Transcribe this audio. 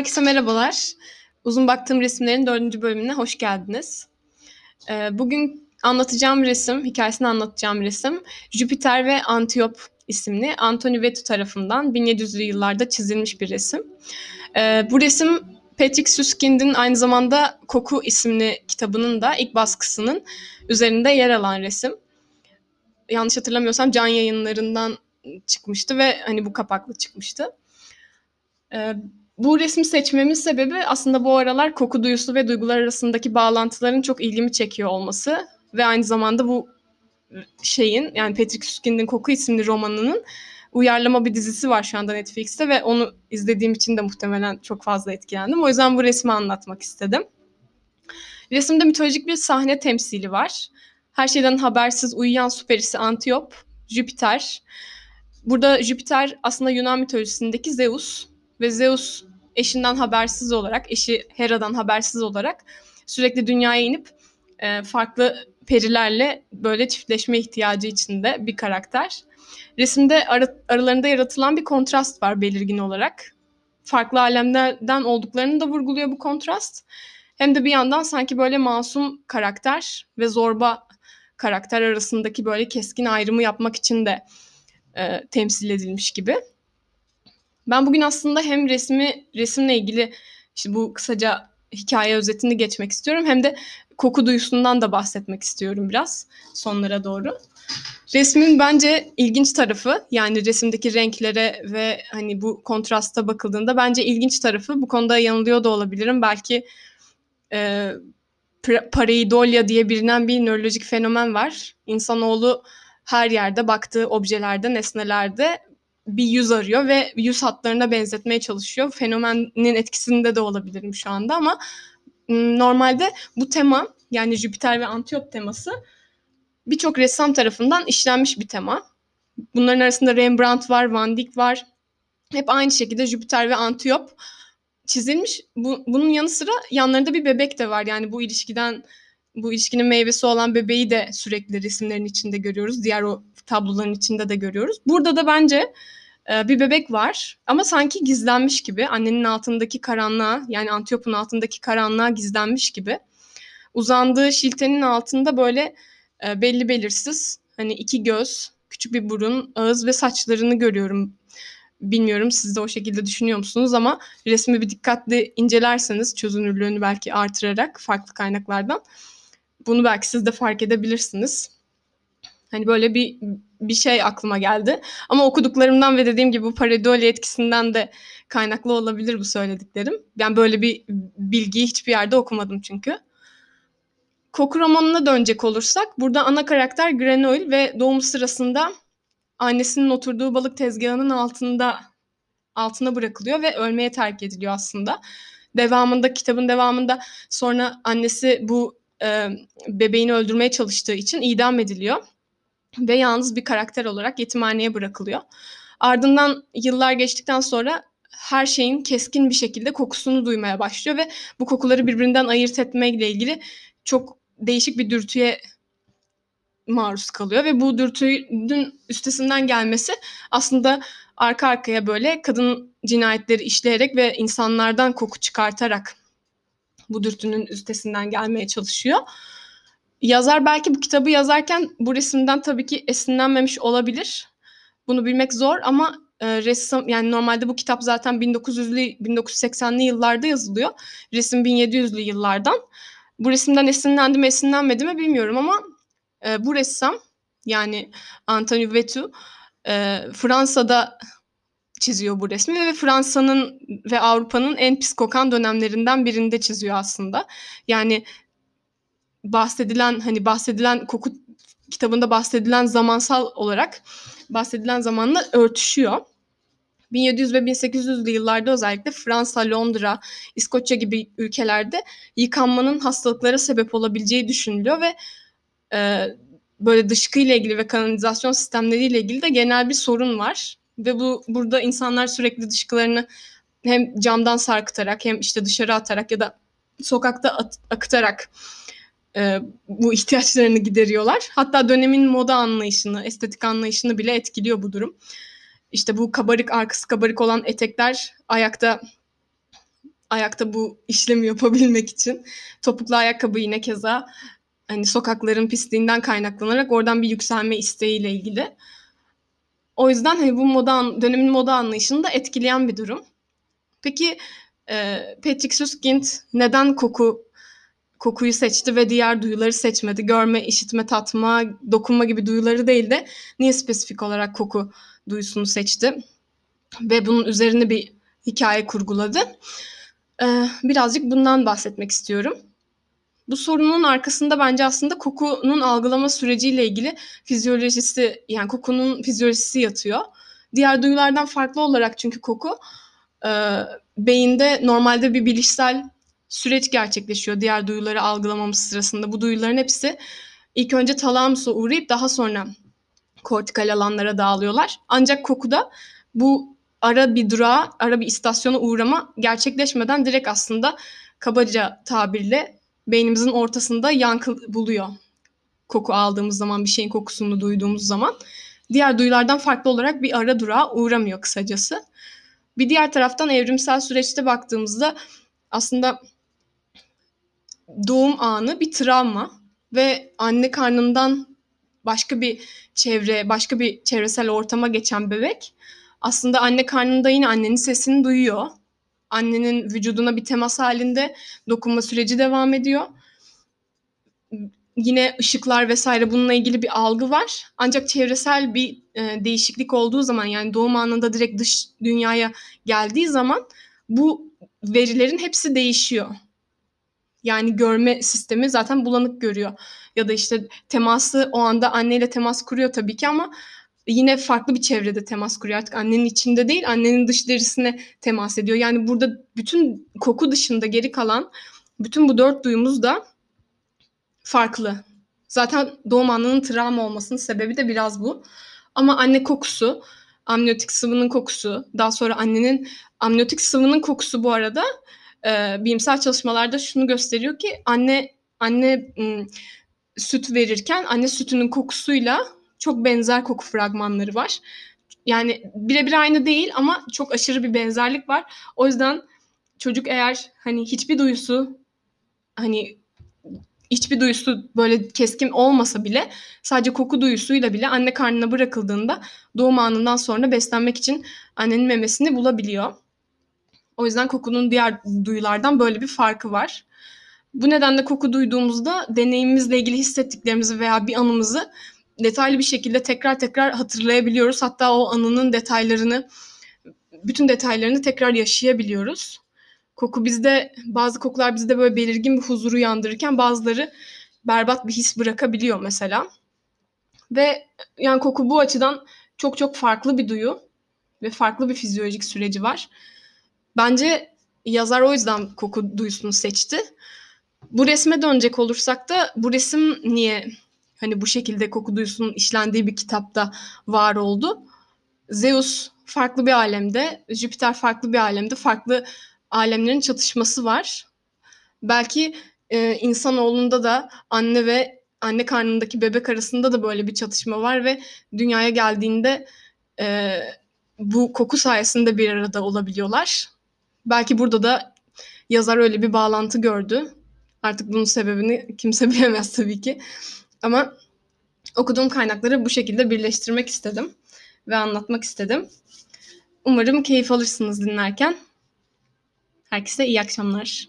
Herkese merhabalar. Uzun baktığım resimlerin dördüncü bölümüne hoş geldiniz. Ee, bugün anlatacağım resim, hikayesini anlatacağım resim Jüpiter ve Antiyop isimli Antoni Vetu tarafından 1700'lü yıllarda çizilmiş bir resim. Ee, bu resim Patrick Süskind'in aynı zamanda Koku isimli kitabının da ilk baskısının üzerinde yer alan resim. Yanlış hatırlamıyorsam can yayınlarından çıkmıştı ve hani bu kapaklı çıkmıştı. Bu resmi seçmemin sebebi aslında bu aralar koku duyusu ve duygular arasındaki bağlantıların çok ilgimi çekiyor olması ve aynı zamanda bu şeyin yani Patrick Süskind'in Koku isimli romanının uyarlama bir dizisi var şu anda Netflix'te ve onu izlediğim için de muhtemelen çok fazla etkilendim. O yüzden bu resmi anlatmak istedim. Resimde mitolojik bir sahne temsili var. Her şeyden habersiz uyuyan süperisi Antiyop, Jüpiter. Burada Jüpiter aslında Yunan mitolojisindeki Zeus ve Zeus eşinden habersiz olarak, eşi Hera'dan habersiz olarak sürekli dünyaya inip e, farklı perilerle böyle çiftleşme ihtiyacı içinde bir karakter. Resimde ara, aralarında yaratılan bir kontrast var belirgin olarak. Farklı alemlerden olduklarını da vurguluyor bu kontrast. Hem de bir yandan sanki böyle masum karakter ve zorba karakter arasındaki böyle keskin ayrımı yapmak için de e, temsil edilmiş gibi. Ben bugün aslında hem resmi resimle ilgili işte bu kısaca hikaye özetini geçmek istiyorum hem de koku duyusundan da bahsetmek istiyorum biraz sonlara doğru. Resmin bence ilginç tarafı yani resimdeki renklere ve hani bu kontrasta bakıldığında bence ilginç tarafı bu konuda yanılıyor da olabilirim. Belki e, pareidolia diye bilinen bir nörolojik fenomen var. İnsanoğlu her yerde baktığı objelerde, nesnelerde bir yüz arıyor ve yüz hatlarına benzetmeye çalışıyor. Fenomenin etkisinde de olabilirim şu anda ama normalde bu tema yani Jüpiter ve Antiyop teması birçok ressam tarafından işlenmiş bir tema. Bunların arasında Rembrandt var, Van Dyck var. Hep aynı şekilde Jüpiter ve Antiyop çizilmiş. Bu, bunun yanı sıra yanlarında bir bebek de var. Yani bu ilişkiden bu ilişkinin meyvesi olan bebeği de sürekli resimlerin içinde görüyoruz. Diğer o tabloların içinde de görüyoruz. Burada da bence e, bir bebek var ama sanki gizlenmiş gibi. Annenin altındaki karanlığa yani Antiyop'un altındaki karanlığa gizlenmiş gibi. Uzandığı şiltenin altında böyle e, belli belirsiz hani iki göz, küçük bir burun, ağız ve saçlarını görüyorum. Bilmiyorum siz de o şekilde düşünüyor musunuz ama resmi bir dikkatli incelerseniz çözünürlüğünü belki artırarak farklı kaynaklardan bunu belki siz de fark edebilirsiniz. Hani böyle bir bir şey aklıma geldi. Ama okuduklarımdan ve dediğim gibi bu pareidolia etkisinden de kaynaklı olabilir bu söylediklerim. Ben böyle bir bilgiyi hiçbir yerde okumadım çünkü. Koku romanına dönecek olursak burada ana karakter Grenoble ve doğum sırasında annesinin oturduğu balık tezgahının altında altına bırakılıyor ve ölmeye terk ediliyor aslında. Devamında kitabın devamında sonra annesi bu e, bebeğini öldürmeye çalıştığı için idam ediliyor ve yalnız bir karakter olarak yetimhaneye bırakılıyor. Ardından yıllar geçtikten sonra her şeyin keskin bir şekilde kokusunu duymaya başlıyor ve bu kokuları birbirinden ayırt etmekle ilgili çok değişik bir dürtüye maruz kalıyor ve bu dürtünün üstesinden gelmesi aslında arka arkaya böyle kadın cinayetleri işleyerek ve insanlardan koku çıkartarak bu dürtünün üstesinden gelmeye çalışıyor. Yazar belki bu kitabı yazarken bu resimden tabii ki esinlenmemiş olabilir. Bunu bilmek zor ama e, ressam yani normalde bu kitap zaten 1900'lü 1980'li yıllarda yazılıyor. Resim 1700'lü yıllardan. Bu resimden esinlendi mi esinlenmedi mi bilmiyorum ama e, bu ressam yani Anthony Vetu e, Fransa'da çiziyor bu resmi ve Fransa'nın ve Avrupa'nın en pis kokan dönemlerinden birinde çiziyor aslında. Yani bahsedilen hani bahsedilen koku kitabında bahsedilen zamansal olarak bahsedilen zamanla örtüşüyor. 1700 ve 1800'lü yıllarda özellikle Fransa, Londra, İskoçya gibi ülkelerde yıkanmanın hastalıklara sebep olabileceği düşünülüyor ve e, böyle dışkıyla ilgili ve kanalizasyon sistemleriyle ilgili de genel bir sorun var. Ve bu burada insanlar sürekli dışkılarını hem camdan sarkıtarak hem işte dışarı atarak ya da sokakta at, akıtarak e, bu ihtiyaçlarını gideriyorlar. Hatta dönemin moda anlayışını, estetik anlayışını bile etkiliyor bu durum. İşte bu kabarık arkası kabarık olan etekler ayakta ayakta bu işlemi yapabilmek için. Topuklu ayakkabı yine keza hani sokakların pisliğinden kaynaklanarak oradan bir yükselme isteğiyle ilgili. O yüzden hani bu moda dönemin moda anlayışını da etkileyen bir durum. Peki e, Patrick Süskind neden koku kokuyu seçti ve diğer duyuları seçmedi? Görme, işitme, tatma, dokunma gibi duyuları değil de niye spesifik olarak koku duyusunu seçti? Ve bunun üzerine bir hikaye kurguladı. Ee, birazcık bundan bahsetmek istiyorum. Bu sorunun arkasında bence aslında kokunun algılama süreciyle ilgili fizyolojisi yani kokunun fizyolojisi yatıyor. Diğer duyulardan farklı olarak çünkü koku e, beyinde normalde bir bilişsel süreç gerçekleşiyor diğer duyuları algılamamız sırasında. Bu duyuların hepsi ilk önce talamusa uğrayıp daha sonra kortikal alanlara dağılıyorlar. Ancak kokuda bu ara bir durağa, ara bir istasyona uğrama gerçekleşmeden direkt aslında kabaca tabirle beynimizin ortasında yankı buluyor. Koku aldığımız zaman, bir şeyin kokusunu duyduğumuz zaman. Diğer duyulardan farklı olarak bir ara durağa uğramıyor kısacası. Bir diğer taraftan evrimsel süreçte baktığımızda aslında doğum anı bir travma ve anne karnından başka bir çevre, başka bir çevresel ortama geçen bebek aslında anne karnında yine annenin sesini duyuyor. Annenin vücuduna bir temas halinde dokunma süreci devam ediyor. Yine ışıklar vesaire bununla ilgili bir algı var. Ancak çevresel bir e, değişiklik olduğu zaman yani doğum anında direkt dış dünyaya geldiği zaman bu verilerin hepsi değişiyor. Yani görme sistemi zaten bulanık görüyor. Ya da işte teması o anda anneyle temas kuruyor tabii ki ama yine farklı bir çevrede temas kuruyor. Artık annenin içinde değil, annenin dış derisine temas ediyor. Yani burada bütün koku dışında geri kalan bütün bu dört duyumuz da farklı. Zaten doğum anının travma olmasının sebebi de biraz bu. Ama anne kokusu, amniyotik sıvının kokusu, daha sonra annenin amniyotik sıvının kokusu bu arada e, bilimsel çalışmalarda şunu gösteriyor ki anne anne m, süt verirken anne sütünün kokusuyla çok benzer koku fragmanları var. Yani birebir aynı değil ama çok aşırı bir benzerlik var. O yüzden çocuk eğer hani hiçbir duyusu hani hiçbir duyusu böyle keskin olmasa bile sadece koku duyusuyla bile anne karnına bırakıldığında doğum anından sonra beslenmek için annenin memesini bulabiliyor. O yüzden kokunun diğer duyulardan böyle bir farkı var. Bu nedenle koku duyduğumuzda deneyimimizle ilgili hissettiklerimizi veya bir anımızı detaylı bir şekilde tekrar tekrar hatırlayabiliyoruz. Hatta o anının detaylarını, bütün detaylarını tekrar yaşayabiliyoruz. Koku bizde, bazı kokular bizde böyle belirgin bir huzuru uyandırırken bazıları berbat bir his bırakabiliyor mesela. Ve yani koku bu açıdan çok çok farklı bir duyu ve farklı bir fizyolojik süreci var. Bence yazar o yüzden koku duyusunu seçti. Bu resme dönecek olursak da bu resim niye hani bu şekilde koku duyusunun işlendiği bir kitapta var oldu? Zeus farklı bir alemde, Jüpiter farklı bir alemde, farklı alemlerin çatışması var. Belki e, insanoğlunda da anne ve anne karnındaki bebek arasında da böyle bir çatışma var ve dünyaya geldiğinde e, bu koku sayesinde bir arada olabiliyorlar. Belki burada da yazar öyle bir bağlantı gördü. Artık bunun sebebini kimse bilemez tabii ki. Ama okuduğum kaynakları bu şekilde birleştirmek istedim ve anlatmak istedim. Umarım keyif alırsınız dinlerken. Herkese iyi akşamlar.